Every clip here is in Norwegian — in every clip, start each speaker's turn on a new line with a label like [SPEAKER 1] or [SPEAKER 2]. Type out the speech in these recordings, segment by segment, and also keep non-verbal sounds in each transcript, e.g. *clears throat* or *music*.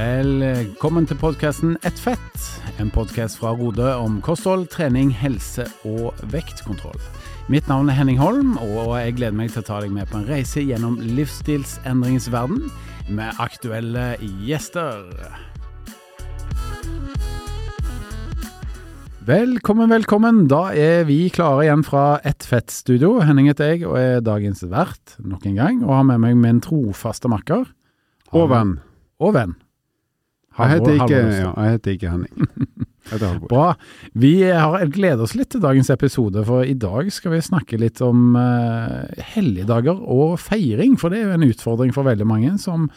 [SPEAKER 1] Velkommen til podkasten Ett fett, en podkast fra Rode om kosthold, trening, helse og vektkontroll. Mitt navn er Henning Holm, og jeg gleder meg til å ta deg med på en reise gjennom livsstilsendringens verden med aktuelle gjester. Velkommen, velkommen. Da er vi klare igjen fra Ett fett-studio. Henning heter jeg og er dagens vert nok en gang, og har med meg min trofaste makker.
[SPEAKER 2] Og venn.
[SPEAKER 1] Og venn.
[SPEAKER 2] Jeg heter ikke, ja, jeg heter ikke Henning. *laughs*
[SPEAKER 1] Bra. Vi har gleder oss litt til dagens episode, for i dag skal vi snakke litt om eh, helligdager og feiring. For det er jo en utfordring for veldig mange som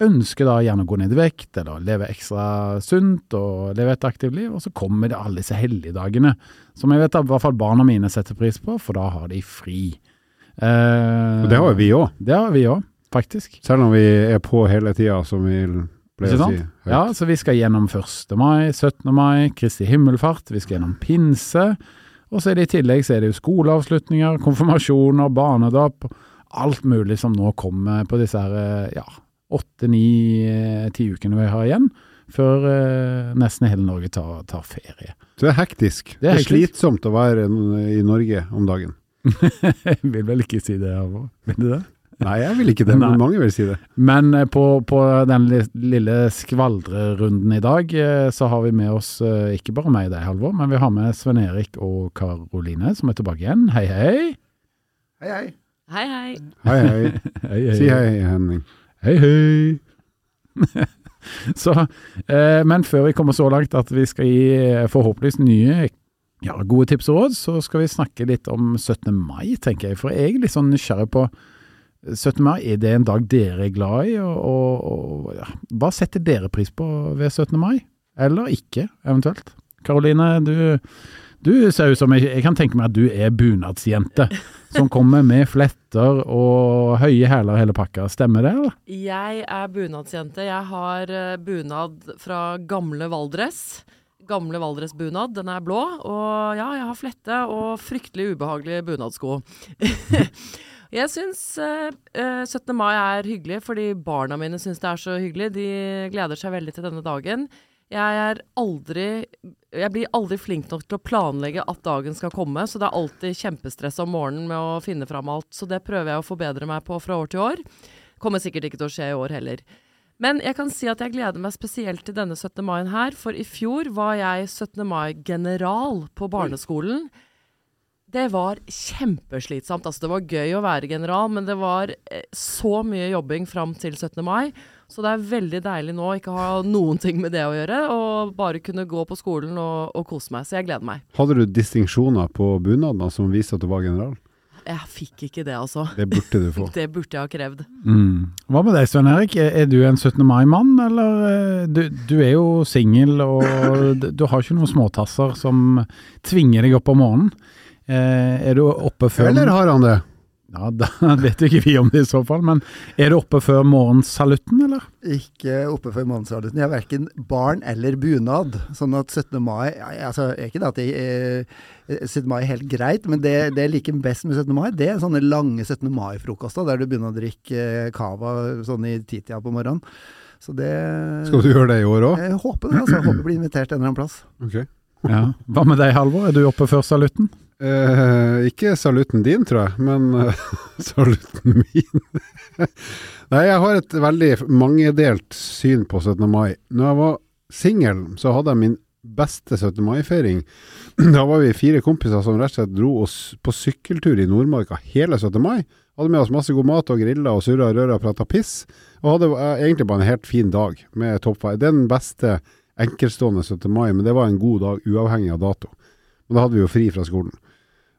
[SPEAKER 1] ønsker da gjerne å gå ned i vekt, eller leve ekstra sunt og leve et aktivt liv. Og så kommer det alle disse helligdagene, som jeg vet at i hvert fall barna mine setter pris på, for da har de fri. Eh,
[SPEAKER 2] Og det har jo vi òg,
[SPEAKER 1] Det har vi òg, faktisk.
[SPEAKER 2] selv om vi er på hele tida, som vi pleier å si.
[SPEAKER 1] Ja, så vi skal gjennom 1. mai, 17. mai, Kristi himmelfart, vi skal gjennom pinse, og så er det i tillegg så er det jo skoleavslutninger, konfirmasjoner, barnedåp, alt mulig som nå kommer på disse her, eh, ja, åtte, ni, eh, ti ukene vi har igjen, før eh, nesten hele Norge tar, tar ferie.
[SPEAKER 2] Så det er hektisk.
[SPEAKER 1] Det er
[SPEAKER 2] Det er, slitsomt å være i Norge om dagen. *laughs*
[SPEAKER 1] Jeg vil vel ikke si det, Halvor. Vil du det? *laughs*
[SPEAKER 2] Nei, jeg vil ikke det,
[SPEAKER 1] Nei.
[SPEAKER 2] men mange vil si det.
[SPEAKER 1] Men eh, på, på den li- lille skvaldrerunden i dag, eh, så har vi med oss eh, ikke bare meg og deg, Halvor, men vi har med Sven Erik og Karoline, som er tilbake igjen. Hei, hei.
[SPEAKER 3] Hei, hei.
[SPEAKER 4] Hei, hei.
[SPEAKER 2] Hei, hei. *laughs*
[SPEAKER 1] hei, hei.
[SPEAKER 2] Si hei, Henning.
[SPEAKER 1] Hei, hei. *laughs* så, eh, men før vi kommer så langt at vi skal gi forhåpentligvis nye ja, gode tips og råd, så skal vi snakke litt om 17. mai, tenker jeg. For jeg er litt sånn nysgjerrig på 17. mai, er det en dag dere er glad i? Og, og, og ja, hva setter dere pris på ved 17. mai? Eller ikke, eventuelt? Karoline, du, du ser ut som jeg, jeg kan tenke meg at du er bunadsjente. Som kommer med fletter og høye hæler hele pakka. Stemmer det, eller?
[SPEAKER 4] Jeg er bunadsjente. Jeg har eh, bunad fra gamle Valdres. Gamle Valdres-bunad. Den er blå. Og ja, jeg har flette og fryktelig ubehagelige bunadsko. *laughs* jeg syns eh, eh, 17. mai er hyggelig fordi barna mine syns det er så hyggelig. De gleder seg veldig til denne dagen. Jeg er aldri Jeg blir aldri flink nok til å planlegge at dagen skal komme, så det er alltid kjempestress om morgenen med å finne fram alt. Så det prøver jeg å forbedre meg på fra år til år. Kommer sikkert ikke til å skje i år heller. Men jeg kan si at jeg gleder meg spesielt til denne 17. mai her, for i fjor var jeg 17. mai-general på barneskolen. Det var kjempeslitsomt. Altså, det var gøy å være general, men det var eh, så mye jobbing fram til 17. mai. Så det er veldig deilig nå å ikke ha noen ting med det å gjøre, og bare kunne gå på skolen og, og kose meg. Så jeg gleder meg.
[SPEAKER 2] Hadde du distinksjoner på bunaden som viste at du var general?
[SPEAKER 4] Jeg fikk ikke det, altså.
[SPEAKER 2] Det burde du få. *laughs*
[SPEAKER 4] Det burde jeg ha krevd.
[SPEAKER 1] Mm. Hva med deg, Svein Erik? Er, du en 17. mai-mann, eller eh, du, du er jo singel, og du har ikke noen småtasser som tvinger deg opp om morgenen. Eh, er du oppe før
[SPEAKER 2] Eller har han det?
[SPEAKER 1] Ja, Da *laughs* vet ikke vi om det i så fall, men er du oppe før morgensalutten, eller?
[SPEAKER 3] Ikke oppe før morgensalutten. Jeg har verken barn eller bunad. Sånn at 17. mai altså, er Ikke det at jeg, eh, 17. mai er helt greit, men det, det jeg liker best med 17. mai, det er sånne lange 17. mai-frokoster der du begynner å drikke eh, cava sånn i titida på morgenen. Så det
[SPEAKER 2] Skal du gjøre det i år òg?
[SPEAKER 3] Jeg håper det. altså. Jeg håper jeg blir invitert en eller annen plass.
[SPEAKER 2] Ok.
[SPEAKER 1] Ja. Hva med deg, Halvor? Er du oppe før salutten?
[SPEAKER 2] Eh, ikke salutten din, tror jeg, men *laughs* uh, salutten min. Nei, jeg har et veldig mangedelt syn på 17. mai. Når jeg var singel, så hadde jeg min beste 17. mai-feiring. *clears throat* Da var vi fire kompiser som rett og slett dro oss på sykkeltur i Nordmarka hele 17. mai. Hadde med oss masse god mat og grilla og surra og røra og prata piss. Og hadde eh, egentlig bare en helt fin dag med toppvær. Den beste enkeltstående 17. mai, men det var en god dag uavhengig av dato. Og da hadde vi jo fri fra skolen.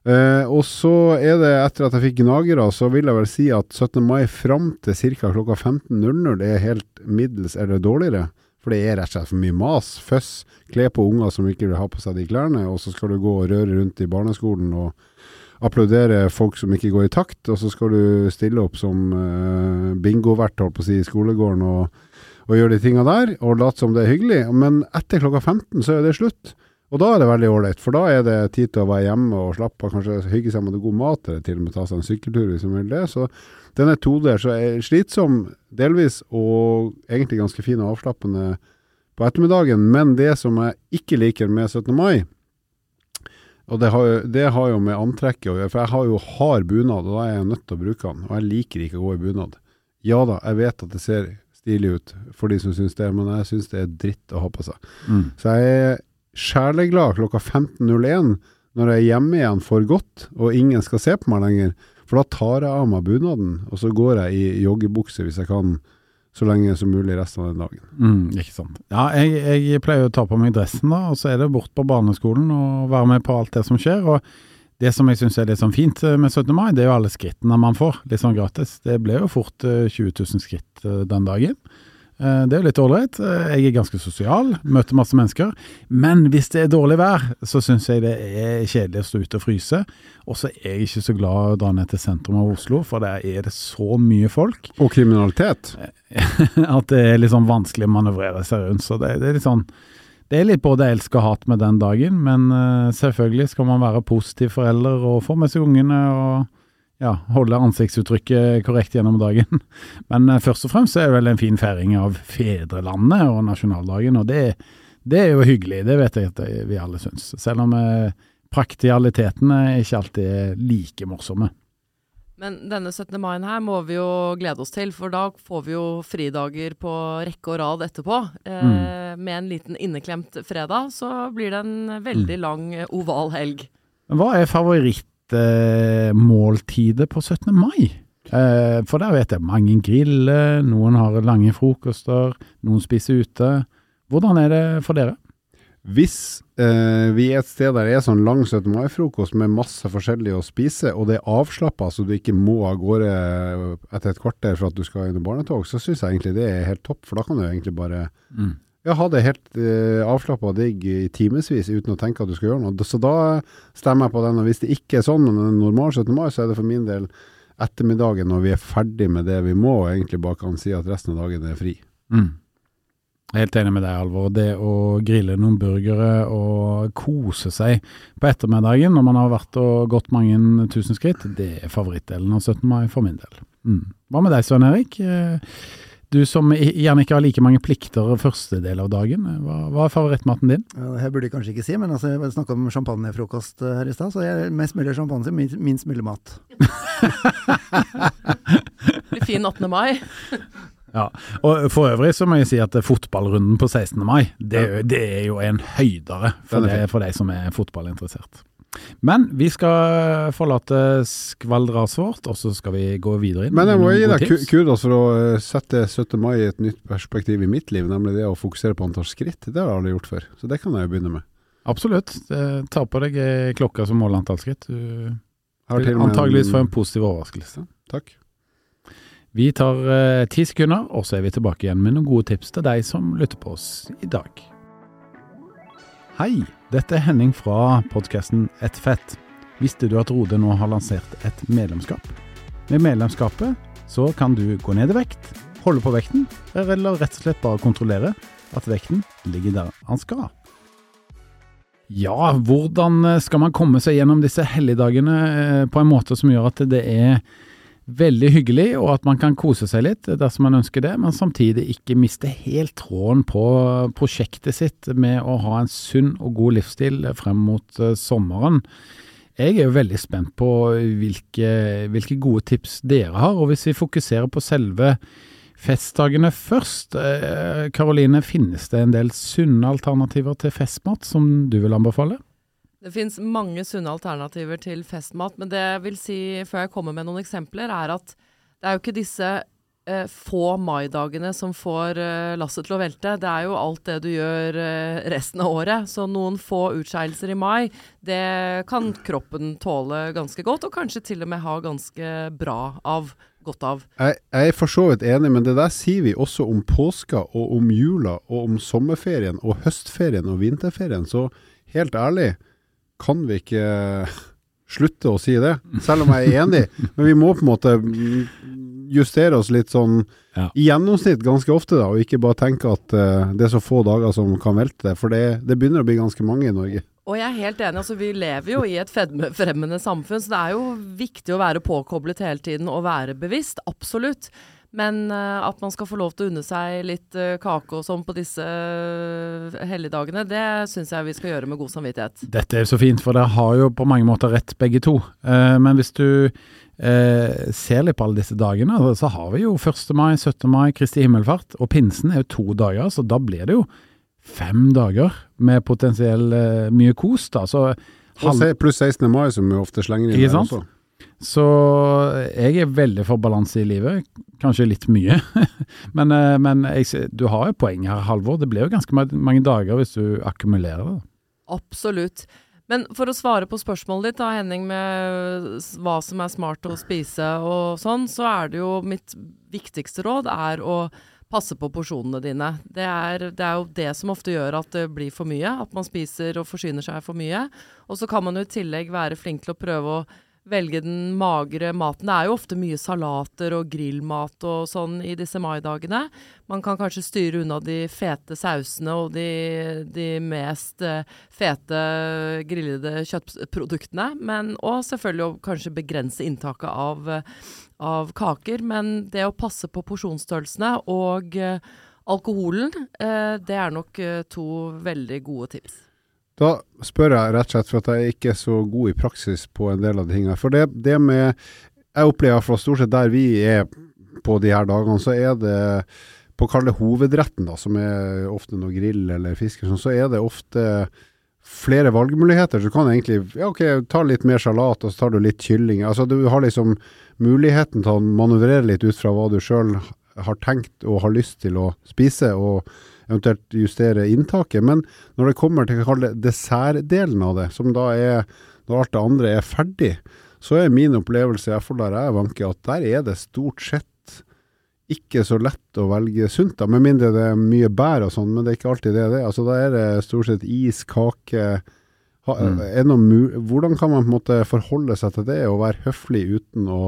[SPEAKER 2] Eh, og så er det, etter at jeg fikk gnagere, så vil jeg vel si at 17. mai fram til ca. klokka 15.00 er helt middels eller dårligere. For det er rett og slett for mye mas, føss, kle på unger som ikke vil ha på seg de klærne, og så skal du gå og røre rundt i barneskolen og applaudere folk som ikke går i takt, og så skal du stille opp som uh, bingovert, holdt på å si, i skolegården og, og gjøre de tinga der, og late som det er hyggelig. Men etter klokka 15 så er det slutt. Og da er det veldig ålreit, for da er det tid til å være hjemme og slappe av, kanskje hygge seg med god mat, eller til og med ta seg en sykkeltur hvis man vil det. Så den er todelt, så er slitsom delvis, og egentlig ganske fin og avslappende på ettermiddagen. Men det som jeg ikke liker med 17. mai, og det har, jo, det har jo med antrekket å gjøre, for jeg har jo hard bunad, og da er jeg nødt til å bruke den. Og jeg liker ikke å gå i bunad. Ja da, jeg vet at det ser stilig ut for de som syns det, men jeg syns det er dritt å ha på seg.
[SPEAKER 1] Mm.
[SPEAKER 2] Så jeg er sjeleglad klokka 15.01 når jeg er hjemme igjen for godt, og ingen skal se på meg lenger. For da tar jeg av meg bunaden, og så går jeg i joggebukse hvis jeg kan, så lenge som mulig resten av den dagen.
[SPEAKER 1] Mm, ikke sant. Ja, jeg, jeg pleier å ta på meg dressen, da, og så er det bort på barneskolen og være med på alt det som skjer. og det som jeg syns er litt sånn fint eh, med 17. mai, det er jo alle skrittene man får, litt sånn gratis. Det ble jo fort eh, 20 000 skritt eh, den dagen. Eh, Det er jo litt ålreit. Eh, Jeg er ganske sosial, møter masse mennesker. Men hvis det er dårlig vær, så syns jeg det er kjedelig å stå ute og fryse. Og så er jeg ikke så glad å dra ned til sentrum av Oslo, for der er det så mye folk
[SPEAKER 2] Og kriminalitet. *laughs*
[SPEAKER 1] at det er litt sånn vanskelig å manøvrere seg rundt. Så det, det er litt sånn Det er litt både elsk og hat med den dagen, men eh, selvfølgelig skal man være positiv forelder og få med seg ungene og ja, holde ansiktsuttrykket korrekt gjennom dagen. *laughs* Men eh, først og fremst er det vel en fin feiring av fedrelandet og nasjonaldagen, og det, det er jo hyggelig. Det vet jeg at vi alle syns. Selv om eh, praktikalitetene ikke alltid er like morsomme.
[SPEAKER 4] Men denne 17. mai her må vi jo glede oss til, for da får vi jo fridager på rekke og rad etterpå. Eh, Med en liten inneklemt fredag, så blir det en veldig lang eh, oval helg.
[SPEAKER 1] Hva er favorittmåltidet på 17. mai? Eh, for der vet jeg mange griller, noen har lange frokoster, noen spiser ute. Hvordan er det for dere?
[SPEAKER 2] Hvis eh, vi er et sted der det er sånn lang 17. mai-frokost med masse forskjellig å spise, og det er avslappa så du ikke må av gårde etter et kvarter for at du skal inn i barnetog, så syns jeg egentlig det er helt topp. For da kan du egentlig bare ja, ha det helt uh, avslappa og digg i timevis uten å tenke at du skal gjøre noe. Så da stemmer jeg på den. Og hvis det ikke er sånn men en normal 17. mai, så er det for min del ettermiddagen når vi er ferdig med det vi må, og egentlig bare kan si at resten av dagen er fri.
[SPEAKER 1] Mm. Jeg helt enig med deg, Alvor. Det å grille noen burgere og kose seg på ettermiddagen når man har vært og gått mange tusen skritt, det er favorittdelen av 17. mai for min del. Mm. Hva med deg, Svein Erik? Du som gjerne ikke har like mange plikter første del av dagen, hva, hva er favorittmaten din?
[SPEAKER 3] Ja, det burde jeg kanskje ikke si, men altså, jeg snakka om champagnefrokost eh, her i stad, så jeg er mest mulig champagne, minst, minst mulig mat.
[SPEAKER 4] Det blir fin 18. mai. *laughs*
[SPEAKER 1] Ja, og For øvrig så må jeg si at fotballrunden på 16. mai, det, det er jo en høydere for, det, for de som er fotballinteressert. Men vi skal forlate skvaldret vårt, og så skal vi gå videre inn.
[SPEAKER 2] Men jeg må gi deg kudos for å eh, sette 17. mai i et nytt perspektiv i mitt liv, nemlig det å fokusere på antall skritt. Det har jeg aldri gjort før, så det kan jeg jo begynne med.
[SPEAKER 1] Absolutt. Ta på deg eh, klokka som måler antall skritt. Du vil antageligvis få en positiv overraskelse.
[SPEAKER 2] Takk.
[SPEAKER 1] Vi tar eh, ti sekunder, og så er vi tilbake igjen med noen gode tips til deg som lytter på oss i dag. Hei, dette er Henning fra podkasten Et fett. Visste du at Rode nå har lansert et medlemskap? Med medlemskapet så kan du gå ned i vekt, holde på vekten, eller rett og slett bare kontrollere at vekten ligger der han skal. Ja, hvordan skal man komme seg gjennom disse helligdagene eh, på en måte som gjør at det er veldig hyggelig, og at man kan kose seg litt dersom man ønsker det, men samtidig ikke miste helt tråden på prosjektet sitt med å ha en sunn og god livsstil frem mot eh, sommeren. Jeg er jo veldig spent på hvilke, hvilke gode tips dere har, og hvis vi fokuserer på selve festdagene først, eh, Karoline, finnes det en del sunne alternativer til festmat som du vil anbefale?
[SPEAKER 4] Det fins mange sunne alternativer til festmat, men det jeg vil si før jeg kommer med noen eksempler, er at det er jo ikke disse eh, få maidagene som får eh, lasset til å velte. Det er jo alt det du gjør eh, resten av året. Så noen få utskeielser i mai, det kan kroppen tåle ganske godt, og kanskje til og med ha ganske bra av. Godt av.
[SPEAKER 2] Jeg, jeg er for så vidt enig, men det der sier vi også om påska og om jula og om sommerferien og høstferien og vinterferien. Så helt ærlig, kan vi ikke slutte å si det? Selv om jeg er enig. Men vi må på en måte justere oss litt sånn
[SPEAKER 1] Ja.
[SPEAKER 2] i gjennomsnitt ganske ofte, da, og ikke bare tenke at uh, det er så få dager som kan velte det. For det, det begynner å bli ganske mange i Norge.
[SPEAKER 4] Og jeg er helt enig, altså vi lever jo i et fremmende samfunn, så det er jo viktig å være påkoblet hele tiden og være bevisst, absolutt. Men eh, at man skal få lov til å unne seg litt eh, kake og sånn på disse uh, helligdagene, det syns jeg vi skal gjøre med god samvittighet.
[SPEAKER 1] Dette er så fint, for dere har jo på mange måter rett begge to. Eh, men hvis du eh, ser litt på alle disse dagene, så har vi jo 1. mai, 17. mai, Kristi himmelfart, og pinsen er jo to dager, så da blir det jo fem dager med potensiell eh, mye kos, da. Så, halv,
[SPEAKER 2] Pluss 16. mai, som vi ofte slenger inn
[SPEAKER 1] Ikke
[SPEAKER 2] der også.
[SPEAKER 1] Så jeg er veldig for balanse i livet. Kanskje litt mye, *laughs* men, eh, men jeg, du har jo poeng her, Halvor. Det blir jo ganske mange dager hvis du akkumulerer det.
[SPEAKER 4] Absolutt. Men for å svare på spørsmålet ditt, da, Henning, med hva som er smart å spise og sånn, så er det jo mitt viktigste råd er å passe på porsjonene dine. Det er, det er jo det som ofte gjør at det blir for mye, at man spiser og forsyner seg for mye. Og så kan man jo i tillegg være flink til å prøve å velge den magre maten. Det er jo ofte mye salater og grillmat og sånn i disse maidagene. Man kan kanskje styre unna de fete sausene og de, de mest eh, fete grillede kjøttproduktene. Men, og selvfølgelig å kanskje begrense inntaket av, av kaker. Men det å passe på porsjonsstørrelsene og eh, alkoholen, eh, det er nok to veldig gode tips.
[SPEAKER 2] Da spør jeg rett og slett for at jeg ikke er så god i praksis på en del av de tingene. For det, det med Jeg opplever fra stort sett der vi er på de her dagene, så er det på å kalle det hovedretten, da, som er ofte noe grill eller fisk, sånn, så er det ofte flere valgmuligheter. Så du kan egentlig ja, ok, ta litt mer salat, og så tar du litt kylling. Altså Du har liksom muligheten til å manøvrere litt ut fra hva du sjøl har tenkt og har lyst til å spise, og eventuelt justere inntaket. Men når det kommer til det dessertdelen av det, som da er når alt det andre er ferdig, så er min opplevelse, i hvert der jeg vanker, at der er det stort sett ikke så lett å velge sunt, da, med mindre det er mye bær og sånn, men det er ikke alltid det det. Altså, da er det stort sett is, kake ha,
[SPEAKER 1] Mm.
[SPEAKER 2] Hvordan kan man på en måte forholde seg til det, og være høflig uten å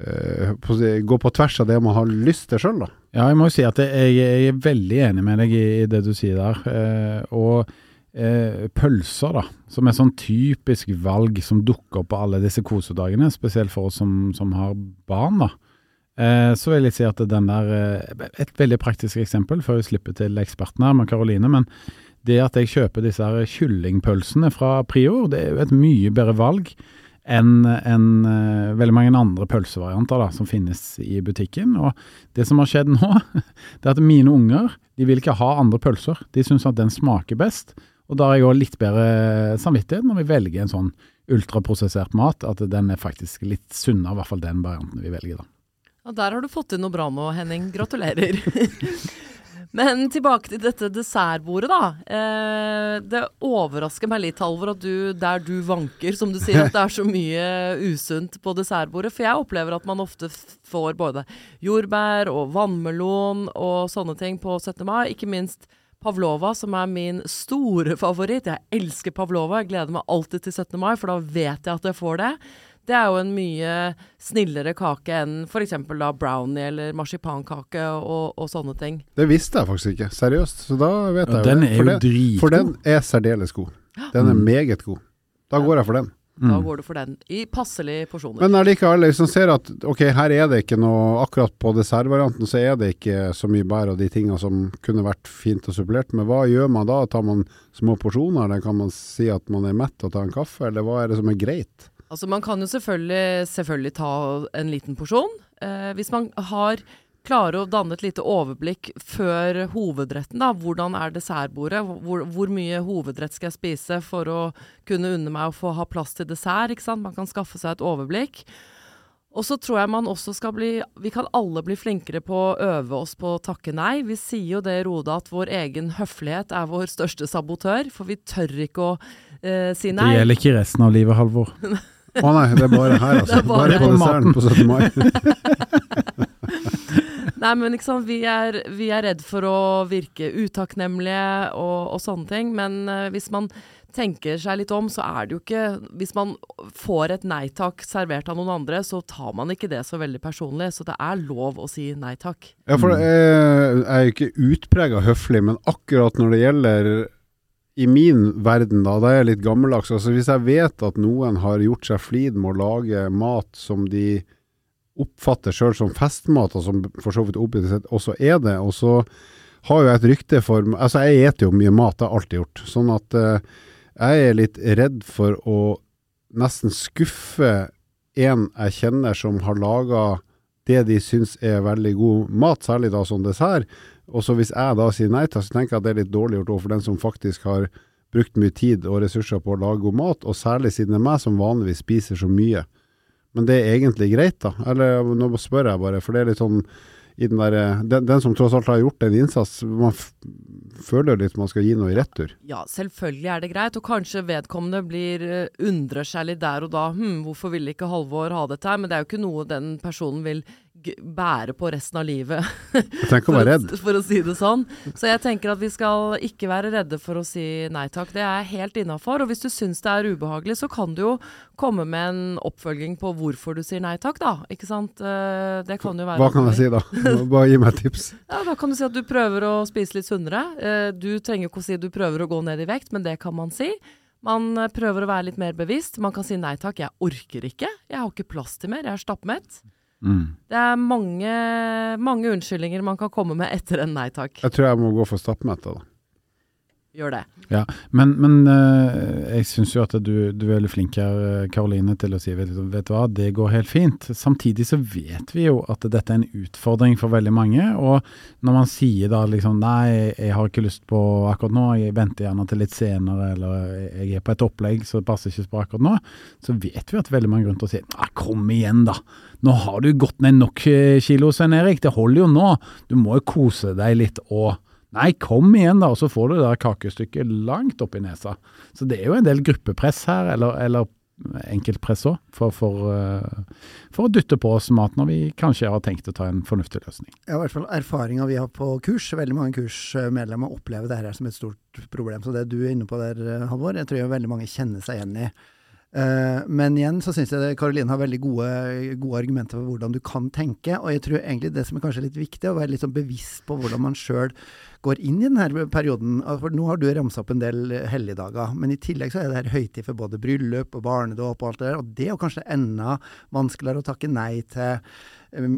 [SPEAKER 2] eh, på gå på tvers av det man har lyst til sjøl, da?
[SPEAKER 1] Ja, jeg må jo si at jeg, jeg er veldig enig med deg i, i det du sier der. Eh, og eh, pølser, da, som er sånn typisk valg som dukker opp på alle disse kosedagene, spesielt for oss som, som har barn, da. Eh, så vil jeg si at den der eh, Et veldig praktisk eksempel, før vi slipper til eksperten her med Karoline. Men det at jeg kjøper disse her kyllingpølsene fra Prior, det er jo et mye bedre valg enn en, eh, veldig mange andre pølsevarianter da, som finnes i butikken. Og det som har skjedd nå, *laughs* det er at mine unger de vil ikke ha andre pølser. De syns at den smaker best. Og da har jeg òg litt bedre samvittighet når vi velger en sånn ultraprosessert mat, at den er faktisk litt sunnere, i hvert fall den varianten vi velger, da.
[SPEAKER 4] Og der har du fått til noe bra nå, Henning. Gratulerer. *laughs* Men tilbake til dette dessertbordet, da. Eh, det overrasker meg litt, Halvor, at du, der du vanker, som du sier, at det er så mye usunt på dessertbordet. For jeg opplever at man ofte får både jordbær og vannmelon og sånne ting på 17. mai. Ikke minst pavlova, som er min store favoritt. Jeg elsker pavlova. Jeg gleder meg alltid til 17. mai, for da vet jeg at jeg får det. Det er jo en mye snillere kake enn f.eks. da brownie eller marsipankake og, og sånne ting.
[SPEAKER 2] Det visste jeg faktisk ikke, seriøst. Så da vet
[SPEAKER 1] Ja,
[SPEAKER 2] jeg
[SPEAKER 1] den er
[SPEAKER 2] For
[SPEAKER 1] jo
[SPEAKER 2] det-
[SPEAKER 1] dritgod.
[SPEAKER 2] For den er særdeles god. Den er
[SPEAKER 1] Mm.
[SPEAKER 2] meget god. Da går jeg for den.
[SPEAKER 4] Da
[SPEAKER 1] Mm.
[SPEAKER 4] går du for den. I passelige porsjoner.
[SPEAKER 2] Men allikevel, hvis man ser at ok, her er det ikke noe Akkurat på dessertvarianten så er det ikke så mye bær og de tingene som kunne vært fint og supplert med. Hva gjør man da? Tar man små porsjoner, eller kan man si at man er mett og tar en kaffe, eller hva er det som er greit?
[SPEAKER 4] Altså Man kan jo selvfølgelig, selvfølgelig ta en liten porsjon. Eh, hvis man har klarer å danne et lite overblikk før hovedretten, da. Hvordan er dessertbordet? Hvor, hvor mye hovedrett skal jeg spise for å kunne unne meg å få ha plass til dessert? ikke sant? Man kan skaffe seg et overblikk. Og så tror jeg man også skal bli Vi kan alle bli flinkere på å øve oss på å takke nei. Vi sier jo det i Roda at vår egen høflighet er vår største sabotør, for vi tør ikke å eh, si
[SPEAKER 1] Det gjelder ikke resten av livet, Halvor. *laughs* *laughs*
[SPEAKER 2] Å nei, det er bare her, altså.
[SPEAKER 4] Det bare-
[SPEAKER 2] bare på desserten på 17. mai. *laughs*
[SPEAKER 4] Nei, men ikke sant, vi er, vi er redd for å virke utakknemlige og, og sånne ting. Men uh, hvis man tenker seg litt om, så er det jo ikke Hvis man får et nei takk servert av noen andre, så tar man ikke det så veldig personlig. Så det er lov å si nei takk.
[SPEAKER 2] Ja, for jeg, jeg er jo ikke utprega høflig, men akkurat når det gjelder i min verden, da, da er jeg litt gammeldags. Altså, hvis jeg vet at noen har gjort seg flid med å lage mat som de oppfatter sjøl som festmat, og som for så vidt objektivt sett også er det, og så har jo jeg et rykte for Altså, jeg eter jo mye mat, det har jeg alltid gjort. Sånn at uh, jeg er litt redd for å nesten skuffe en jeg kjenner som har laga det de syns er veldig god mat, særlig da som dessert. Og så hvis jeg da sier nei til, så tenker jeg at det er litt dårlig gjort overfor den som faktisk har brukt mye tid og ressurser på å lage god mat, og særlig siden det er meg som vanligvis spiser så mye. Men det er egentlig greit, da. Eller nå spør jeg bare, for det er litt sånn der, den, den som tross alt har gjort en innsats, man føler litt man skal gi noe i retur.
[SPEAKER 4] Ja, selvfølgelig er det greit, og kanskje vedkommende blir undrer seg litt der og da. Hm, hvorfor ville ikke Halvor ha dette her? Men det er jo ikke noe den personen vil bære på resten av livet.
[SPEAKER 2] Jeg å
[SPEAKER 4] for, for å si det sånn. Så jeg tenker at vi skal ikke være redde for å si nei takk. Det er helt innafor. Og hvis du syns det er ubehagelig, så kan du jo komme med en oppfølging på hvorfor du sier nei takk, da. Ikke sant. Eh, det kan jo være
[SPEAKER 2] Hva kan jeg si da? Bare gi meg et tips. *laughs*
[SPEAKER 4] Ja, Da kan du si at du prøver å spise litt sunnere. Eh, du trenger ikke å si at du prøver å gå ned i vekt, men det kan man si. Man prøver å være litt mer bevisst. Man kan si nei takk, jeg orker ikke. Jeg har ikke plass til mer, jeg er stappmett. Mm. Det er mange, mange unnskyldninger man kan komme med etter en nei takk.
[SPEAKER 2] Jeg tror jeg må gå for stappmette, da.
[SPEAKER 4] Gjør det.
[SPEAKER 1] Ja, Men, men uh, jeg syns jo at du, du, er veldig flink her, Karoline, til å si vet, vet du hva, det går helt fint. Samtidig så vet vi jo at dette er en utfordring for veldig mange. Og når man sier da liksom nei, jeg har ikke lyst på akkurat nå, jeg venter gjerne til litt senere, eller jeg er på et opplegg så det passer ikke på akkurat nå, så vet vi at veldig mange grunner til å si nei, kom igjen da. Nå har du gått ned nok eh, kilo, Svein Erik. Det holder jo nå. Du må jo kose deg litt òg. Nei, kom igjen da, og så får du det der kakestykket langt opp i nesa. Så det er jo en del gruppepress her, eller, eller enkeltpress òg, for, for, uh, for, å dytte på oss mat når vi kanskje har tenkt å ta en fornuftig løsning.
[SPEAKER 3] Ja, i hvert fall erfaringa vi har på kurs. Veldig mange kursmedlemmer opplever det her som et stort problem. Så det du er inne på der, Halvor, jeg tror jeg veldig mange kjenner seg igjen i. Uh, men igjen så syns jeg Karoline har veldig gode, gode, argumenter for hvordan du kan tenke. Og jeg tror egentlig det som er kanskje litt viktig, å være litt sånn bevisst på hvordan man sjøl går inn i denne perioden. For nå har du ramsa opp en del helligdager, men i tillegg så er det her høytid for både bryllup og barnedåp og alt det der. Og det er jo kanskje enda vanskeligere å takke nei til um,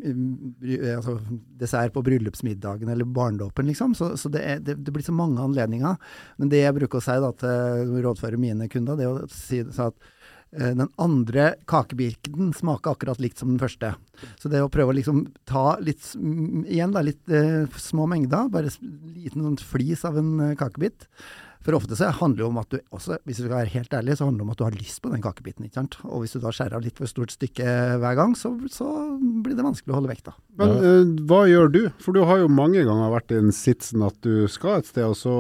[SPEAKER 3] altså, dessert på bryllupsmiddagen eller barnedåpen, liksom. Så, så det, er, det, det, blir så mange anledninger. Men det jeg bruker å si da, til rådføre mine kunder, det er å si at Eh, den andre kakebirken smaker akkurat likt som den første. Så det å prøve å liksom ta litt igjen da, litt eh, små mengder, bare liten sånn flis av en eh, kakebit. For ofte så handler det om at du også, hvis du skal være helt ærlig, så handler det om at du har lyst på den kakebiten. ikke sant? Og hvis du da skjærer av litt for stort stykke hver gang, så, så blir det vanskelig å holde vekta.
[SPEAKER 2] Men eh, hva gjør du? For du har jo mange ganger vært i den sitsen at du skal et sted, og så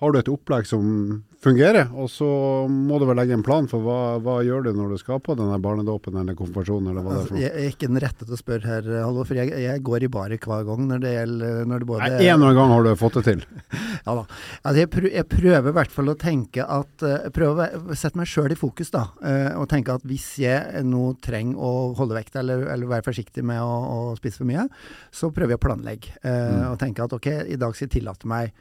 [SPEAKER 2] har du et opplegg som fungerer, og så må du vel legge en plan for hva, hva gjør du når du skal på denne barnedåpen eller konfirmasjonen, eller hva
[SPEAKER 3] altså,
[SPEAKER 2] det er for noe?
[SPEAKER 3] Jeg er ikke den rette til å spørre her, Halvor, for jeg, jeg, går i baret hver gang når det gjelder når det både
[SPEAKER 2] Nei, En og en gang har du fått det til? *laughs*
[SPEAKER 3] ja da. Altså, jeg, prøver, jeg, prøver i hvert fall å tenke at eh, Jeg prøver å sette meg sjøl i fokus, da. Eh, og tenke at hvis jeg nå trenger å holde vekt, eller, eller være forsiktig med å, å, spise for mye, så prøver jeg å planlegge. Eh, mm. Og tenke at ok, i dag skal jeg tillate meg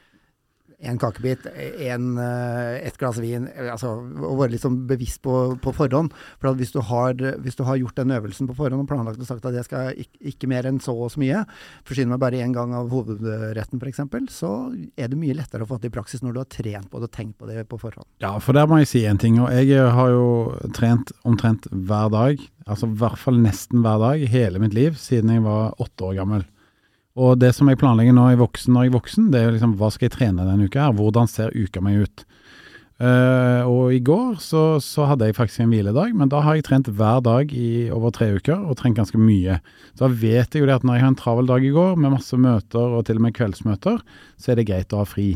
[SPEAKER 3] en kakebit, en, eh, et glass vin. altså Å være litt sånn bevisst på, på forhånd. For hvis du, har, hvis, du har, gjort den øvelsen på forhånd og planlagt og sagt at jeg skal ikke, ikke mer enn så og så mye, forsyne meg bare én gang av hovedretten f.eks., så er det mye lettere å få det i praksis når du har trent på det og tenkt på det på forhånd.
[SPEAKER 1] Ja, for der må jeg si en ting. og Jeg har jo trent omtrent hver dag, altså i hvert fall nesten hver dag, hele mitt liv siden jeg var åtte år gammel. Og det som jeg planlegger nå i voksen, når jeg er voksen, det er liksom hva skal jeg trene denne uka her? Hvordan ser uka mi ut? Uh, og i går så, så, hadde jeg faktisk en hviledag, men da har jeg trent hver dag i over tre uker, og trent ganske mye. Så da vet jeg jo det at når jeg har en travel dag i går med masse møter og til og med kveldsmøter, så er det greit å ha fri.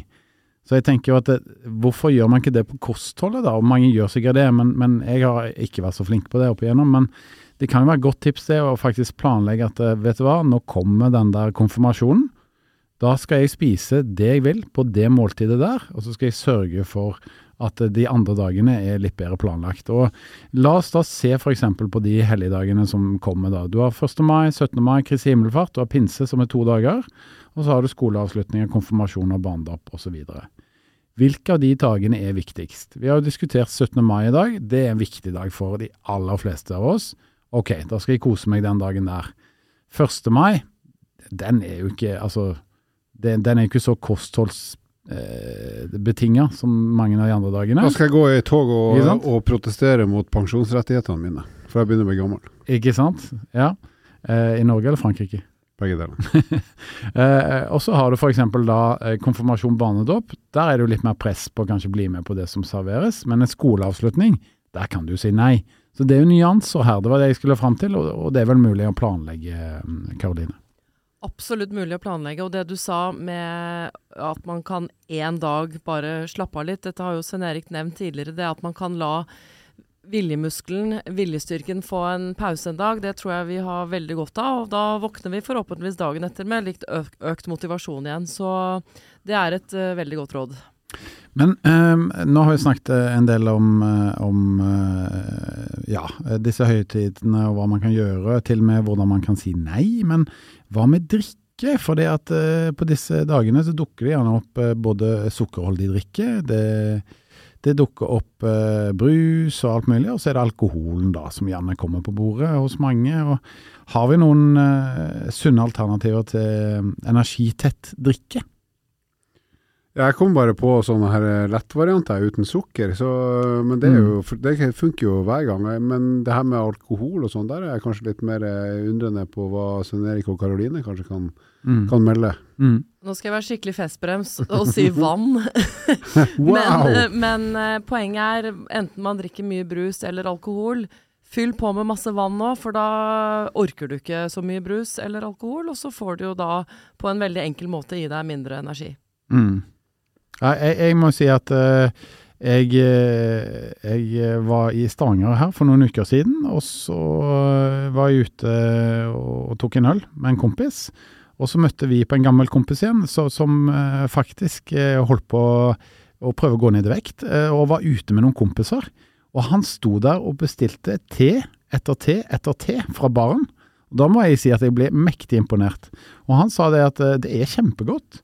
[SPEAKER 1] Så jeg tenker jo at det, hvorfor gjør man ikke det på kostholdet, da? Og mange gjør sikkert det, men, men jeg har ikke vært så flink på det opp igjennom. Men det kan jo være et godt tips det å faktisk planlegge at eh, vet du hva, nå kommer den der konfirmasjonen. Da skal jeg spise det jeg vil på det måltidet der, og så skal jeg sørge for at eh, de andre dagene er litt bedre planlagt. Og La oss da se f.eks. på de helligdagene som kommer. da. Du har 1. mai, 17. mai, Kristi himmelfart, du har pinse som er to dager. Og så har du skoleavslutninger, konfirmasjoner, barnedåp osv. Hvilke av de dagene er viktigst? Vi har jo diskutert 17. mai i dag. Det er en viktig dag for de aller fleste av oss. Ok, da skal jeg kose meg den dagen der. 1. mai, den er jo ikke Altså, den, den er jo ikke så kostholdsbetinga eh, som mange av de andre dagene.
[SPEAKER 2] Da skal jeg gå i tog og, og protestere mot pensjonsrettighetene mine, for jeg begynner å bli gammel.
[SPEAKER 1] Ikke sant? Ja. Eh, I Norge eller Frankrike?
[SPEAKER 2] Begge deler. *laughs*
[SPEAKER 1] Eh, og så har du f.eks. da eh, konfirmasjon, barnedåp. Der er det jo litt mer press på å kanskje bli med på det som serveres. Men en skoleavslutning, der kan du si nei. Så det er jo nyanser her. Det var det jeg skulle fram til, og, det er vel mulig å planlegge, Karoline.
[SPEAKER 4] Absolutt mulig å planlegge. Og det du sa med at man kan én dag bare slappe av litt, dette har jo Svein Erik nevnt tidligere, det at man kan la viljemuskelen, viljestyrken, få en pause en dag, det tror jeg vi har veldig godt av. Og da våkner vi forhåpentligvis dagen etter med litt økt motivasjon igjen. Så det er et eh, veldig godt råd.
[SPEAKER 1] Men eh, nå har vi snakket eh, en del om, eh, om eh, ja, disse høytidene og hva man kan gjøre, til og med hvordan man kan si nei. Men hva med drikke? For det at på disse dagene så dukker det gjerne opp både sukkerholdig drikke, det, det dukker opp brus og alt mulig, og så er det alkoholen da som gjerne kommer på bordet hos mange. Og har vi noen sunne alternativer til energitett drikke?
[SPEAKER 2] Jeg kom bare på sånne her lettvarianter uten sukker, så, men det, er jo, det funker jo hver gang. Men det her med alkohol og sånn, der er jeg kanskje litt mer eh, undrende på hva Svein Erik og Karoline kanskje kan,
[SPEAKER 1] Mm.
[SPEAKER 2] kan melde.
[SPEAKER 1] Mm.
[SPEAKER 4] Nå skal jeg være skikkelig festbrems og si vann. *laughs* *laughs*
[SPEAKER 2] Wow!
[SPEAKER 4] Men, eh, men eh, poenget er enten man drikker mye brus eller alkohol, fyll på med masse vann nå, for da orker du ikke så mye brus eller alkohol, og så får du jo da på en veldig enkel måte gi deg mindre energi.
[SPEAKER 1] Mm. Ja, jeg, jeg må si at uh, jeg, eh, jeg var i Stavanger her for noen uker siden, og så eh, var jeg ute og, tok en øl med en kompis. Og så møtte vi på en gammel kompis igjen, så, som uh, faktisk uh, holdt på å prøve å gå ned i vekt, eh, og var ute med noen kompiser. Og han sto der og bestilte te etter te etter te fra baren. Og Da må jeg si at jeg ble mektig imponert. Og han sa det at eh, det er kjempegodt.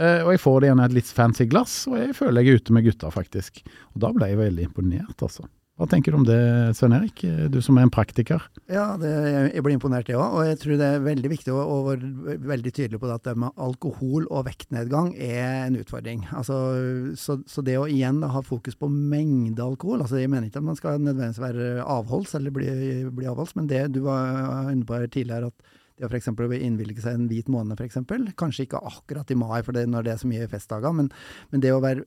[SPEAKER 1] Eh, og jeg får det gjerne et litt fancy glass, og jeg føler jeg er ute med gutta, faktisk. Og da ble jeg veldig imponert, altså. Hva tenker du om det, Svein Erik? Eh, Du som er en praktiker.
[SPEAKER 3] Ja, det, jeg blir imponert, jeg òg. Og jeg tror det er veldig viktig å, være veldig tydelig på det at det med alkohol og vektnedgang er en utfordring. Altså, så, så det å igjen da, ha fokus på mengde alkohol altså Jeg mener ikke at man skal nødvendigvis være avholds eller bli, bli avholds, men det du var inne på tidligere, at det å f.eks. innvilge seg en hvit måned, f.eks. Kanskje ikke akkurat i mai, for det, når det er så mye festdager, men, men det å være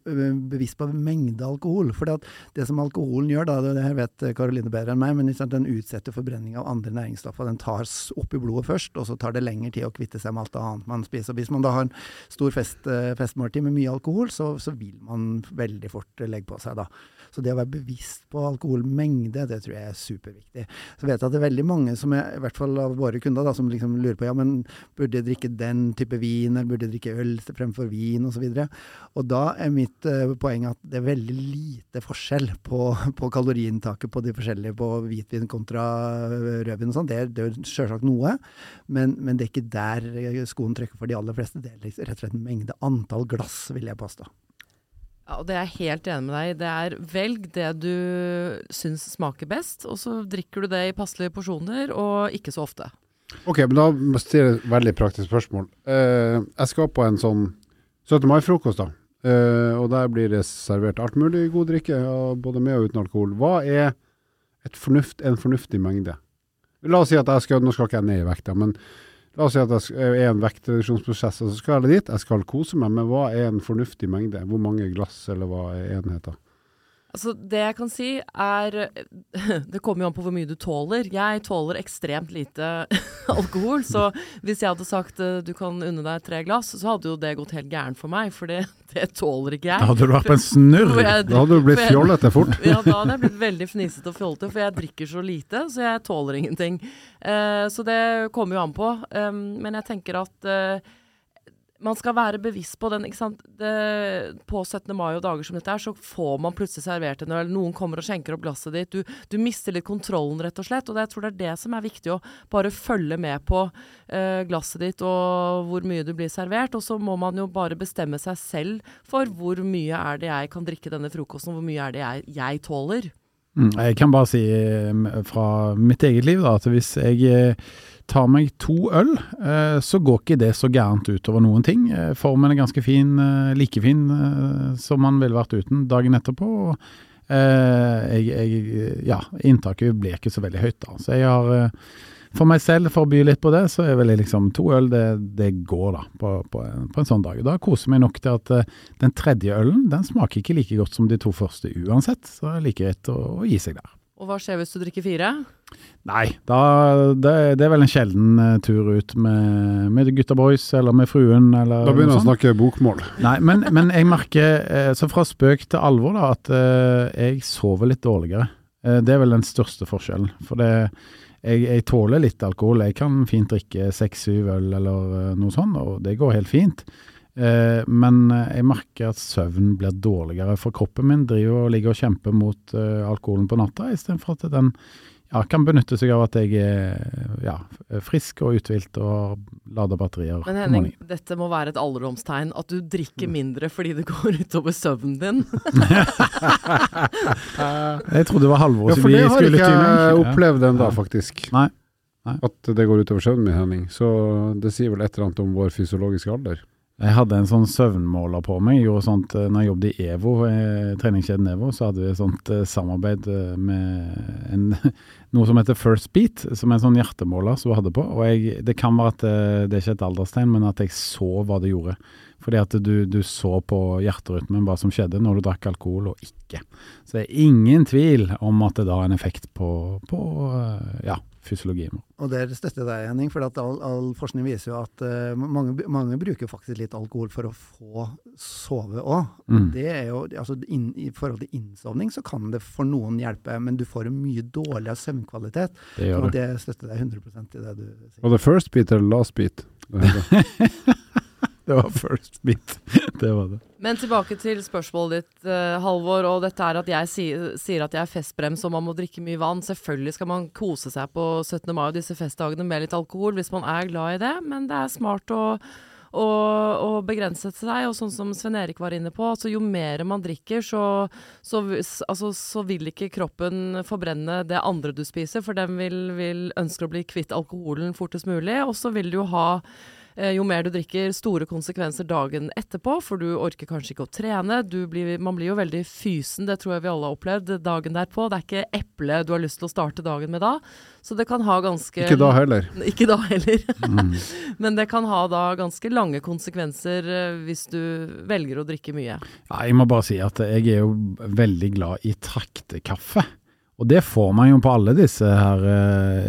[SPEAKER 3] bevisst på mengde alkohol. For det, som alkoholen gjør, da, det vet Karoline bedre enn meg, men den utsetter forbrenning av andre næringsstoffer. Den tas opp i blodet først, og så tar det lengre tid å kvitte seg med alt annet man spiser. Og hvis man da har en stor fest, festmåltid med mye alkohol, så, så vil man veldig fort legge på seg da. Så det å være bevisst på alkoholmengde, det tror jeg er superviktig. Så vet jeg at det er veldig mange som er, i hvert fall av våre kunder, da, som liksom lurer på ja, men burde jeg drikke den type vin, eller burde jeg drikke øl fremfor vin, osv. Og, så og da er mitt uh, poeng at det er veldig lite forskjell på, på kaloriinntaket på de forskjellige, på hvitvin kontra eh, rødvin og sånn. Det, det er jo selvsagt noe, men, men det er ikke der skoen trykker for de aller fleste. Det er liksom rett og slett en mengde antall glass, vil jeg påstå.
[SPEAKER 4] Ja, og det er jeg helt enig med deg i. Det er velg det du syns smaker best, og så drikker du det i passelige porsjoner, og ikke så ofte.
[SPEAKER 2] Ok, men da må jeg stille et veldig praktisk spørsmål. Uh, jeg skal på en sånn 17. mai-frokost, da. Uh, og der blir det servert alt mulig god drikke, både med og uten alkohol. Hva er fornuft, en fornuftig mengde? La oss si at jeg skal, nå skal ikke jeg ned i vekta, men la oss si at jeg er en vektreduksjonsprosess, og så skal jeg dit. Jeg skal kose meg, men hva er en fornuftig mengde? Hvor mange glass, eller hva er enheter?
[SPEAKER 4] Altså, det jeg kan si er *laughs* Det kommer jo an på hvor mye du tåler. Jeg tåler ekstremt lite *laughs* alkohol, så hvis jeg hadde sagt eh, du kan unne deg tre glass, så hadde jo det gått helt gærent for meg, for det, *laughs* det tåler ikke jeg.
[SPEAKER 1] Da hadde du vært på en snurr.
[SPEAKER 2] Da hadde du blitt fjollete fort.
[SPEAKER 4] Ja, da hadde jeg blitt veldig fnisete og fjollete, for jeg drikker så lite, så jeg tåler ingenting. Eh, så det kommer jo an på. Um, men jeg tenker at eh, man skal være bevisst på den. Det, på 17. mai og dager som dette er, så får man plutselig servert en øl. Noen kommer og skjenker opp glasset ditt. Du, du mister litt kontrollen, rett og slett. Og det, jeg tror det er det som er viktig, å bare følge med på eh, glasset ditt og hvor mye du blir servert. Og så må man jo bare bestemme seg selv for hvor mye er det jeg kan drikke denne frokosten, hvor mye er det jeg, jeg tåler.
[SPEAKER 1] Mm, Jeg kan bare si eh, fra mitt eget liv da, at hvis jeg eh, tar meg to øl, eh, så går ikke det så gærent utover noen ting. Eh, Formen er ganske fin, eh, like fin som man ville vært uten dagen etterpå. jeg, jeg, ja, inntaket blir ikke så veldig høyt da. Så jeg har for meg selv, for å by litt på det, så er vel liksom to øl, det, det går da på, på, en, på en sånn dag. Da koser jeg meg nok til at den tredje ølen, den smaker ikke like godt som de to første uansett. Så det er like greit å, å gi seg der.
[SPEAKER 4] Og hva skjer hvis du drikker fire?
[SPEAKER 1] Nei, da, det, det er vel en sjelden eh, tur ut med, med gutta boys eller med fruen eller
[SPEAKER 2] Da begynner du å snakke bokmål.
[SPEAKER 1] Nei, men, men jeg merker, eh, så fra spøk til alvor, da, at eh, jeg sover litt dårligere. Det er vel den største forskjellen. For det, jeg, jeg tåler litt alkohol. Jeg kan fint drikke seks-syv øl eller noe sånt, og det går helt fint. Eh, men eh, jeg merker at søvn blir dårligere, for kroppen min driver og ligger og kjemper mot eh, alkoholen på natta, istedenfor at den ja, kan benytte seg av at jeg er ja, frisk og uthvilt og lader batterier
[SPEAKER 4] Men Henning, dette må være et alderdomstegn. At du drikker mindre fordi det går utover søvnen din. *laughs*
[SPEAKER 1] Jeg trodde det var Halvor
[SPEAKER 2] Ja,
[SPEAKER 1] som
[SPEAKER 2] for
[SPEAKER 1] vi
[SPEAKER 2] det har
[SPEAKER 1] skulle
[SPEAKER 2] ikke jeg
[SPEAKER 1] Ja.
[SPEAKER 2] opplevd ennå, faktisk.
[SPEAKER 1] Nei. Nei.
[SPEAKER 2] At det går utover søvnen min, Henning. Så det sier vel et eller annet om vår fysiologiske alder.
[SPEAKER 1] Jeg hadde en sånn søvnmåler på meg. Jeg sånt eh, når jeg jobbet i EVO, eh, treningskjeden EVO, så hadde vi et sånt eh, samarbeid med en, *laughs* noe som heter First Beat, som er en sånn hjertemåler som vi hadde på. Og jeg, det kan være at det, det er ikke et alderstegn, men at jeg så hva det gjorde. Fordi at du, du så på hjerterytmen hva som skjedde når du drakk alkohol og ikke. Så det er ingen tvil om at det da har en effekt på, på ja, fysiologien vår.
[SPEAKER 3] Og der støtter jeg deg, Henning, for at all, all forskning viser jo at uh, mange, mange bruker faktisk litt alkohol for å få sove òg.
[SPEAKER 1] Mm.
[SPEAKER 3] Det er jo, altså I forhold til innsovning så kan det for noen hjelpe, men du får en mye dårligere søvnkvalitet.
[SPEAKER 1] Det gjør
[SPEAKER 3] Og det støtter deg 100 i det du sier.
[SPEAKER 2] Og the first beat eller last beat? *laughs* *laughs* Det
[SPEAKER 1] var First Beat. det var det.
[SPEAKER 4] Men tilbake til spørsmålet ditt, eh, Halvor. Og dette er at jeg sier, at jeg er festbrems og man må drikke mye vann. Selvfølgelig skal man kose seg på 17. mai og disse festdagene med litt alkohol hvis man er glad i det, men det er smart å og, å begrense seg, og sånn som Sven Erik var inne på, altså jo mer man drikker, så, så, altså, så vil ikke kroppen forbrenne det andre du spiser, for den vil, vil ønske å bli kvitt alkoholen fortest mulig, og så vil du jo ha jo mer du drikker, store konsekvenser dagen etterpå, for du orker kanskje ikke å trene. Du blir, man blir jo veldig fysen, det tror jeg vi alle har opplevd, dagen derpå. Det er ikke eple du har lyst til å starte dagen med da. Så det kan ha ganske
[SPEAKER 2] Ikke da heller. *laughs*
[SPEAKER 4] Ikke da heller.
[SPEAKER 1] Mm. *laughs*
[SPEAKER 4] Men det kan ha da ganske lange konsekvenser eh, hvis du velger å drikke mye.
[SPEAKER 1] Ja, jeg må bare si at jeg er jo veldig glad i traktekaffe. Og det får man jo på alle disse her uh,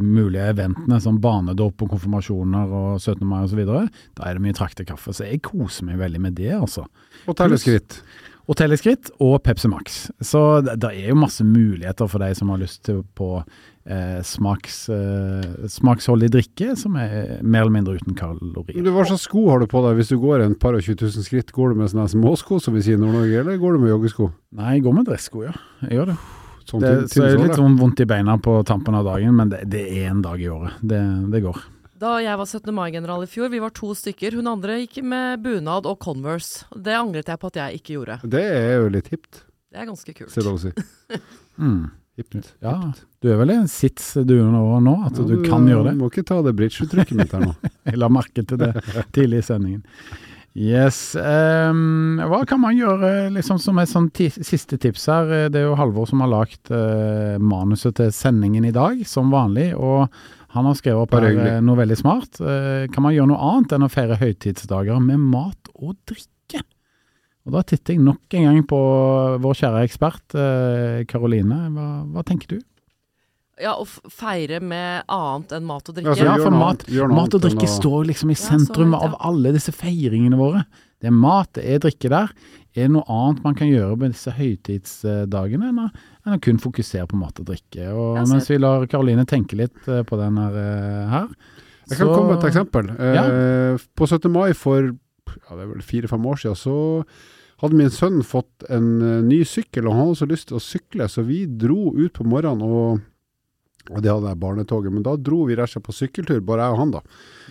[SPEAKER 1] mulige eventene, som barnedåp og konfirmasjoner og 17. mai osv. Da er det mye traktekaffe, så jeg koser meg veldig med det, altså.
[SPEAKER 2] Og telleskritt.
[SPEAKER 1] Og Teleskritt og Pepsi Max. Så det, det er jo masse muligheter for deg som har lyst til på eh, smaks, eh, smaksholdig drikke som er mer eller mindre uten kalorier.
[SPEAKER 2] Du, Hva slags sko har du på deg hvis du går en par og 20 000 skritt? Går du med sånne småsko som vi sier i Nord-Norge, eller går du med joggesko?
[SPEAKER 1] Nei, jeg går med dressko, ja. Jeg gjør det.
[SPEAKER 2] Sånn
[SPEAKER 1] det
[SPEAKER 2] tynn-
[SPEAKER 1] så er det litt sånn vondt i beina på tampen av dagen, men det, det er en dag i året. Det, det går.
[SPEAKER 4] Da jeg var 17. mai-general i fjor, vi var to stykker. Hun andre gikk med bunad og Converse. Det angret jeg på at jeg ikke gjorde.
[SPEAKER 2] Det er jo litt hipt,
[SPEAKER 4] Det er ganske kult.
[SPEAKER 2] Ser det å si.
[SPEAKER 1] Mm.
[SPEAKER 2] Hipt.
[SPEAKER 1] Ja, du er vel en sits du nå, nå at du
[SPEAKER 2] du,
[SPEAKER 1] kan gjøre det?
[SPEAKER 2] Du Må ikke ta det bridge-uttrykket mitt her nå. *laughs*
[SPEAKER 1] Jeg la merke til det tidlig i sendingen. Yes. Um, hva kan man gjøre liksom som et sånn siste tips her? Eh, Det er jo Halvor som har lagt uh, manuset til sendingen i dag, som vanlig. Og han har skrevet opp her eh, noe veldig smart. Uh, kan man gjøre noe annet enn å feire høytidsdager med mat og drikke? Og da titter jeg nok en gang på vår kjære ekspert Karoline. Uh, Hva, hva tenker du?
[SPEAKER 4] Ja, å feire med annet enn mat og drikke.
[SPEAKER 2] Altså,
[SPEAKER 1] Ja, for mat-
[SPEAKER 2] noe
[SPEAKER 1] Mat og drikke står liksom i
[SPEAKER 4] Ja,
[SPEAKER 1] sentrum
[SPEAKER 4] ja.
[SPEAKER 1] av alle disse feiringene våre. Det er mat, det er drikke der. Er det noe annet man kan gjøre med disse høytidsdagene enn å, enn å kun fokusere på mat og drikke? Og
[SPEAKER 4] Ja,
[SPEAKER 1] mens vi lar Karoline tenke litt eh, på den her, eh, her
[SPEAKER 2] Jeg kan komme med et eksempel. Eh, på 17. mai for ja, det er vel fire-fem år siden, så hadde min sønn fått en eh, ny sykkel, og han hadde så lyst til å sykle, så vi dro ut på morgenen og og det hadde jeg barnetoget, men da dro vi rett og slett på sykkeltur, bare jeg og han da.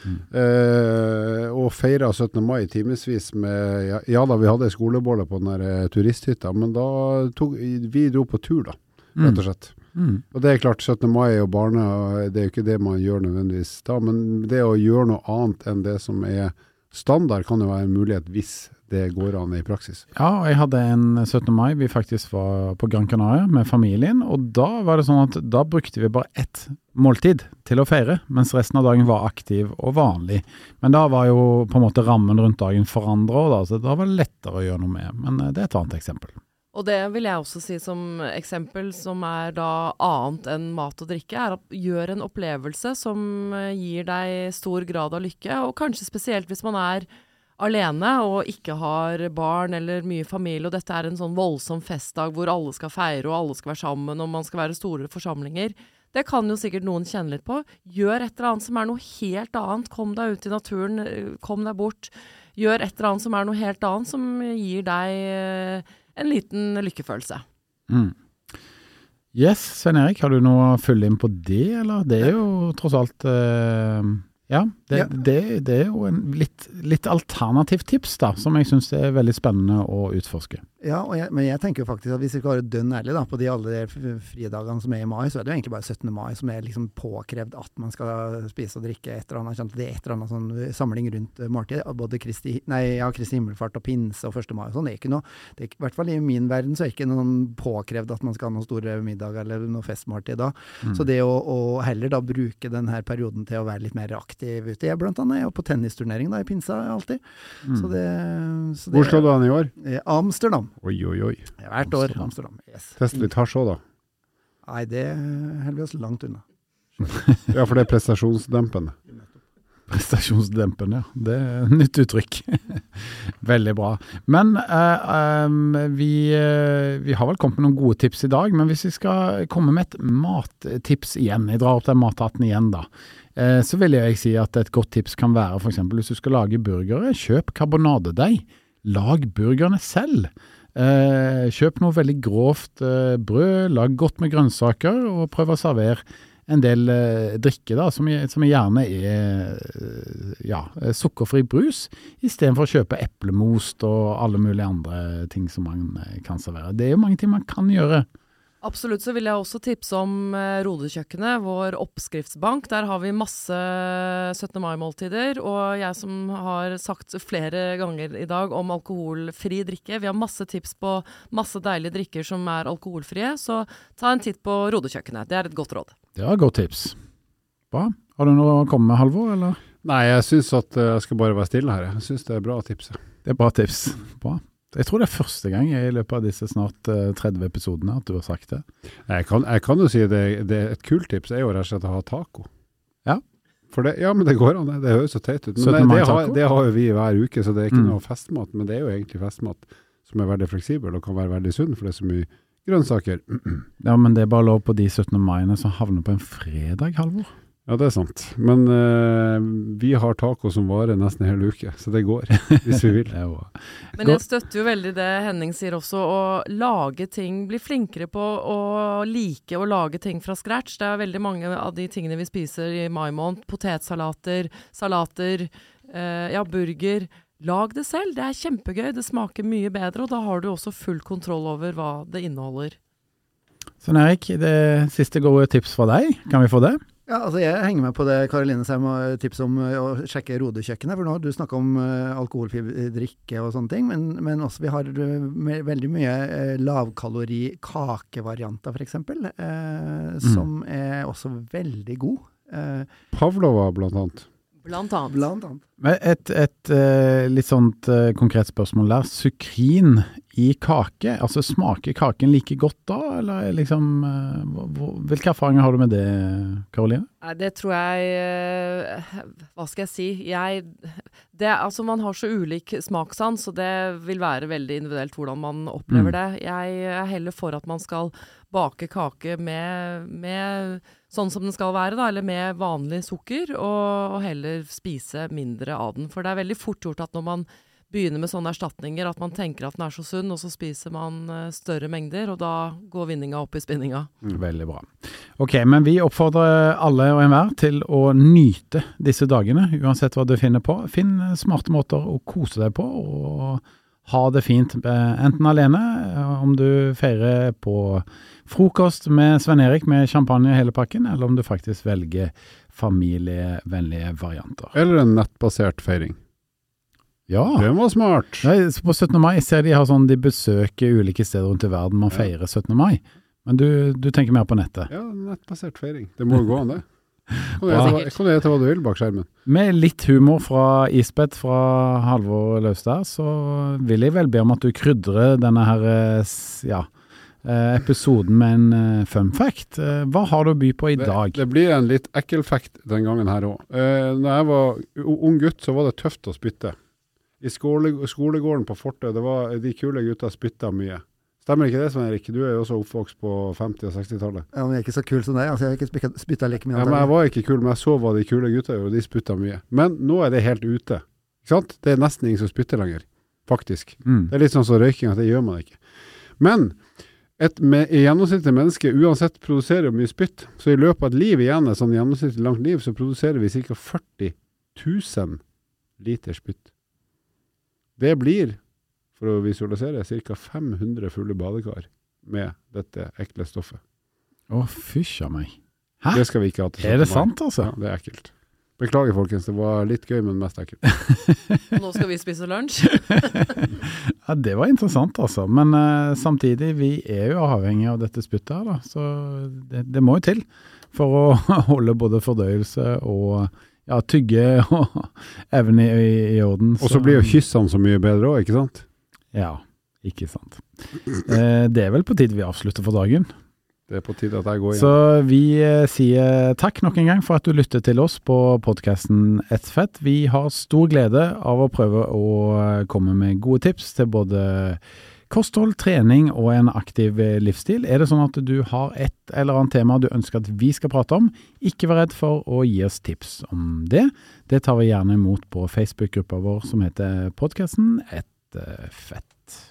[SPEAKER 1] Mm.
[SPEAKER 2] Eh, og feira 17. mai i timevis med ja, ja da, vi hadde skolebålet på den der eh, turisthytta, men da tok vi dro på tur, da, rett og slett.
[SPEAKER 1] Mm.
[SPEAKER 2] Og det er klart, 17. mai og barne, det er jo ikke det man gjør nødvendigvis da, men det å gjøre noe annet enn det som er standard, kan jo være en mulighet hvis det går an i praksis.
[SPEAKER 1] Ja, og jeg hadde en 17. mai vi faktisk var på Gran Canaria med familien, og da var det sånn at da brukte vi bare ett måltid til å feire, mens resten av dagen var aktiv og vanlig. Men da var jo på en måte rammen rundt dagen forandra, da, så da var det lettere å gjøre noe med. Men eh, det er et annet eksempel.
[SPEAKER 4] Og det vil jeg også si som eksempel, som er da annet enn mat og drikke, er at gjør en opplevelse som eh, gir deg stor grad av lykke, og kanskje spesielt hvis man er alene og ikke har barn eller mye familie, og dette er en sånn voldsom festdag hvor alle skal feire og alle skal være sammen og man skal være store forsamlinger. Det kan jo sikkert noen kjenne litt på. Gjør et eller annet som er noe helt annet. Kom deg ut i naturen, eh, kom deg bort. Gjør et eller annet som er noe helt annet, som gir deg eh, en liten lykkefølelse.
[SPEAKER 1] Mm. Yes, Svein Erik, har du noe å fylle inn på det, eller? Det er jo tross alt eh, Ja, det,
[SPEAKER 3] Ja.
[SPEAKER 1] Det, det er jo en litt, litt alternativt tips, da, som jeg syns er veldig spennende å utforske.
[SPEAKER 3] Ja, og jeg, men jeg tenker jo faktisk at hvis vi skal være dønn ærlige på de alle de fridagene som er i mai, så er det jo egentlig bare 17. mai som er liksom påkrevd at man skal spise og drikke et eller annet. Det er et eller annet sånn samling rundt eh, måltid. Både Kristi, nei, ja, Kristi himmelfart og pinse og 1. mai og sånn. Det er ikke noe, det er, i hvert fall i min verden så er det ikke noen påkrevd at man skal ha noen store middager eller noe festmåltid da.
[SPEAKER 1] Mm.
[SPEAKER 3] Så det å, å heller da bruke denne perioden til å være litt mer aktiv ute. Jeg blant annet er jo på tennisturnering da, i pinsa alltid.
[SPEAKER 1] Mm.
[SPEAKER 3] Så det, så det
[SPEAKER 2] Hvor slår du an i år?
[SPEAKER 3] Eh, Amsterdam.
[SPEAKER 2] Oi, oi, oi.
[SPEAKER 3] Hvert år.
[SPEAKER 1] Amsterdam.
[SPEAKER 3] Amsterdam. Yes.
[SPEAKER 2] Test litt hasj òg, da.
[SPEAKER 3] Nei, det holder vi oss langt unna. *laughs*
[SPEAKER 2] Ja, for det er prestasjonsdempende.
[SPEAKER 1] Prestasjonsdempende, ja. Det er nytt uttrykk. *laughs* Veldig bra. Men eh, em, vi, eh, vi har vel kommet med noen gode tips i dag, men hvis vi skal komme med et mattips igjen, jeg drar opp den mathatten igjen da, eh, så vil jeg si at et godt tips kan være f.eks. hvis du skal lage burgere, kjøp karbonadedeig. Lag burgerne selv. Eh, kjøp noe veldig grovt eh, brød, lag godt med grønnsaker, og prøv å servere en del eh, drikke da, som, som gjerne er eh, ja, eh, sukkerfri brus, istedenfor å kjøpe eplemost og alle mulige andre ting som man kan servere. Det er jo mange ting man kan gjøre.
[SPEAKER 4] Absolutt så vil jeg også tipse om eh, Rodekjøkkenet, vår oppskriftsbank. Der har vi masse 17. mai-måltider. Og jeg som har sagt flere ganger i dag om alkoholfri drikke. Vi har masse tips på masse deilige drikker som er alkoholfrie. Så ta en titt på Rodekjøkkenet. Det er et godt råd.
[SPEAKER 1] Det er et godt tips. Bra. Har du noe å komme med, Halvor, eller?
[SPEAKER 2] Nei, jeg syns at eh, jeg skal bare være stille her. Jeg syns det er bra tipset.
[SPEAKER 1] Det er bra tips. Bra. Jeg tror det er første gang i løpet av disse snart eh, 30 episodene at du har sagt det.
[SPEAKER 2] Jeg kan, jeg kan jo si det, det et kult tips er jo rett og slett å ha taco.
[SPEAKER 1] Ja.
[SPEAKER 2] For det, ja, men det går an, det. Høres så teit ut. Men det, det har jo vi hver uke, så det er ikke
[SPEAKER 1] Mm.
[SPEAKER 2] noe festmat. Men det er jo egentlig festmat som er veldig fleksibel og kan være veldig sunn, for det er så mye grønnsaker.
[SPEAKER 1] Ja, men det er bare lov på de 17. maiene som havner på en fredag, Halvor.
[SPEAKER 2] Ja, det er sant. Men uh, vi har taco som varer nesten en hel uke, så det går, hvis vi vil. *laughs*
[SPEAKER 4] Men jeg støtter jo veldig det Henning sier også, å lage ting, bli flinkere på å like å lage ting fra scratch. Det er veldig mange av de tingene vi spiser i mai måned. Potetsalater, salater, uh, ja, burger. Lag det selv, det er kjempegøy. Det smaker mye bedre, og da har du også full kontroll over hva det inneholder.
[SPEAKER 1] Sånn Erik, det siste gode tips fra deg. Kan vi få det?
[SPEAKER 3] Ja, altså Jeg henger meg på det Karoline sa med tips om eh, å sjekke Rodekjøkkenet. For nå har du snakka om uh, alkoholfri drikke og sånne ting, men, men også vi har eh, veldig mye lavkalori kakevarianter, f.eks., uh, som er også veldig god. Eh,
[SPEAKER 2] Pavlova, blant annet.
[SPEAKER 4] Blant annet.
[SPEAKER 3] Blant annet.
[SPEAKER 1] Et, Et, et eh, litt sånt eh, konkret spørsmål der. Sukrin i kake, altså smaker kaken like godt da, eller liksom eh, Hvilke erfaringer har du med det, Karoline?
[SPEAKER 4] Det tror jeg eh, Hva skal jeg si? Jeg det, Altså, man har så ulik smakssans, og det vil være veldig individuelt hvordan man opplever
[SPEAKER 1] Mm.
[SPEAKER 4] det. Jeg er heller for at man skal bake kake med, med sånn som den skal være, da, eller med vanlig sukker, og, og heller spise mindre av den. For det er veldig fort gjort at når man begynner med sånne erstatninger, at man tenker at den er så sunn, og så spiser man eh, større mengder, og da går vinninga opp i spinninga.
[SPEAKER 1] Veldig bra. Ok, men vi oppfordrer alle og enhver til å nyte disse dagene, uansett hva du finner på. Finn smarte måter å kose deg på, og ha det fint, eh, enten alene, eh, om du feirer på frokost med Svein Erik med champagne i hele pakken, eller om du faktisk velger familievennlige varianter.
[SPEAKER 2] Eller en nettbasert feiring.
[SPEAKER 1] Ja.
[SPEAKER 2] Den var smart.
[SPEAKER 1] Nei, på 17. mai ser de har sånn, de besøker ulike steder rundt i verden, man
[SPEAKER 2] Ja.
[SPEAKER 1] feirer 17. mai. Men du, du tenker mer på nettet.
[SPEAKER 2] Ja, nettbasert feiring. Det må jo gå an, det. *laughs* Kan du gjette hva- du vil bak skjermen.
[SPEAKER 1] Med litt humor fra Isbeth fra Halvor Laustad, så vil jeg vel be om at du krydrer denne her, eh, ja, eh, episoden med en eh, fun fact. Hva har du å by på i
[SPEAKER 2] Det,
[SPEAKER 1] dag?
[SPEAKER 2] det blir en litt ekkel fact den gangen her òg. Da jeg var ung gutt, så var det tøft å spytte. I skole, skolegården på fortet, det var de kule gutta spytta mye. Stemmer ikke det, Svein Erik? Du er jo også oppvokst på 50- og 60-tallet.
[SPEAKER 3] Ja, men jeg er ikke så kul som deg. Altså, jeg har ikke spytta- like mye.
[SPEAKER 2] Ja, men jeg var ikke kul, men jeg så hva de kule gutta gjorde, og de spytta mye. Men nå er det helt ute. Ikke sant? Det er nesten ingen som spytter lenger, faktisk.
[SPEAKER 1] Mm.
[SPEAKER 2] Det er litt sånn som røyking, at det gjør man ikke. Men et med, gjennomsnittlig menneske uansett produserer jo mye spytt, så i løpet av et liv igjen, et sånn gjennomsnittlig langt liv, så produserer vi ca. 40 000 liter spytt. Det blir, for å visualisere, ca. 500 fulle badekar med dette ekle stoffet.
[SPEAKER 1] Å, fysj a meg. Hæ?
[SPEAKER 2] Det skal vi ikke ha til
[SPEAKER 1] Er det sant, altså?
[SPEAKER 2] Ja, det er ekkelt. Beklager, folkens. Det var litt gøy, men mest ekkelt. *laughs*
[SPEAKER 4] Nå skal vi spise lunsj. *laughs*
[SPEAKER 1] Ja, Det var interessant, altså. Men uh, samtidig, vi er jo avhengig av dette spyttet her, da. Så det, det må jo til for å *laughs* holde både fordøyelse og ja, tygge *laughs* og evne i, i orden.
[SPEAKER 2] Og så blir jo kyssene så mye bedre òg, ikke sant?
[SPEAKER 1] Ja, ikke sant. Eh, det er vel på tide vi avslutter for dagen.
[SPEAKER 2] Det er på tide at jeg går igjen.
[SPEAKER 1] Så vi eh, sier takk nok en gang for at du lytter til oss på podkasten Ett fett. Vi har stor glede av å prøve å eh, komme med gode tips til både kosthold, trening og en aktiv eh, livsstil. Er det sånn at du har et eller annet tema du ønsker at vi skal prate om, ikke vær redd for å gi oss tips om det. Det tar vi gjerne imot på Facebook-gruppa vår som heter podkasten Ett eh, fett.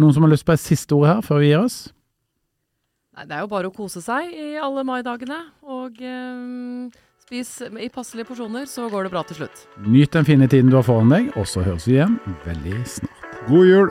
[SPEAKER 1] Noen som har lyst på et siste ord her før vi gir oss?
[SPEAKER 4] Nei, det er jo bare å kose seg i alle maidagene. Og eh, spis i passelige porsjoner, så går det bra til slutt.
[SPEAKER 1] Nyt den fine tiden du har foran deg, og så høres vi igjen veldig snart.
[SPEAKER 2] God jul!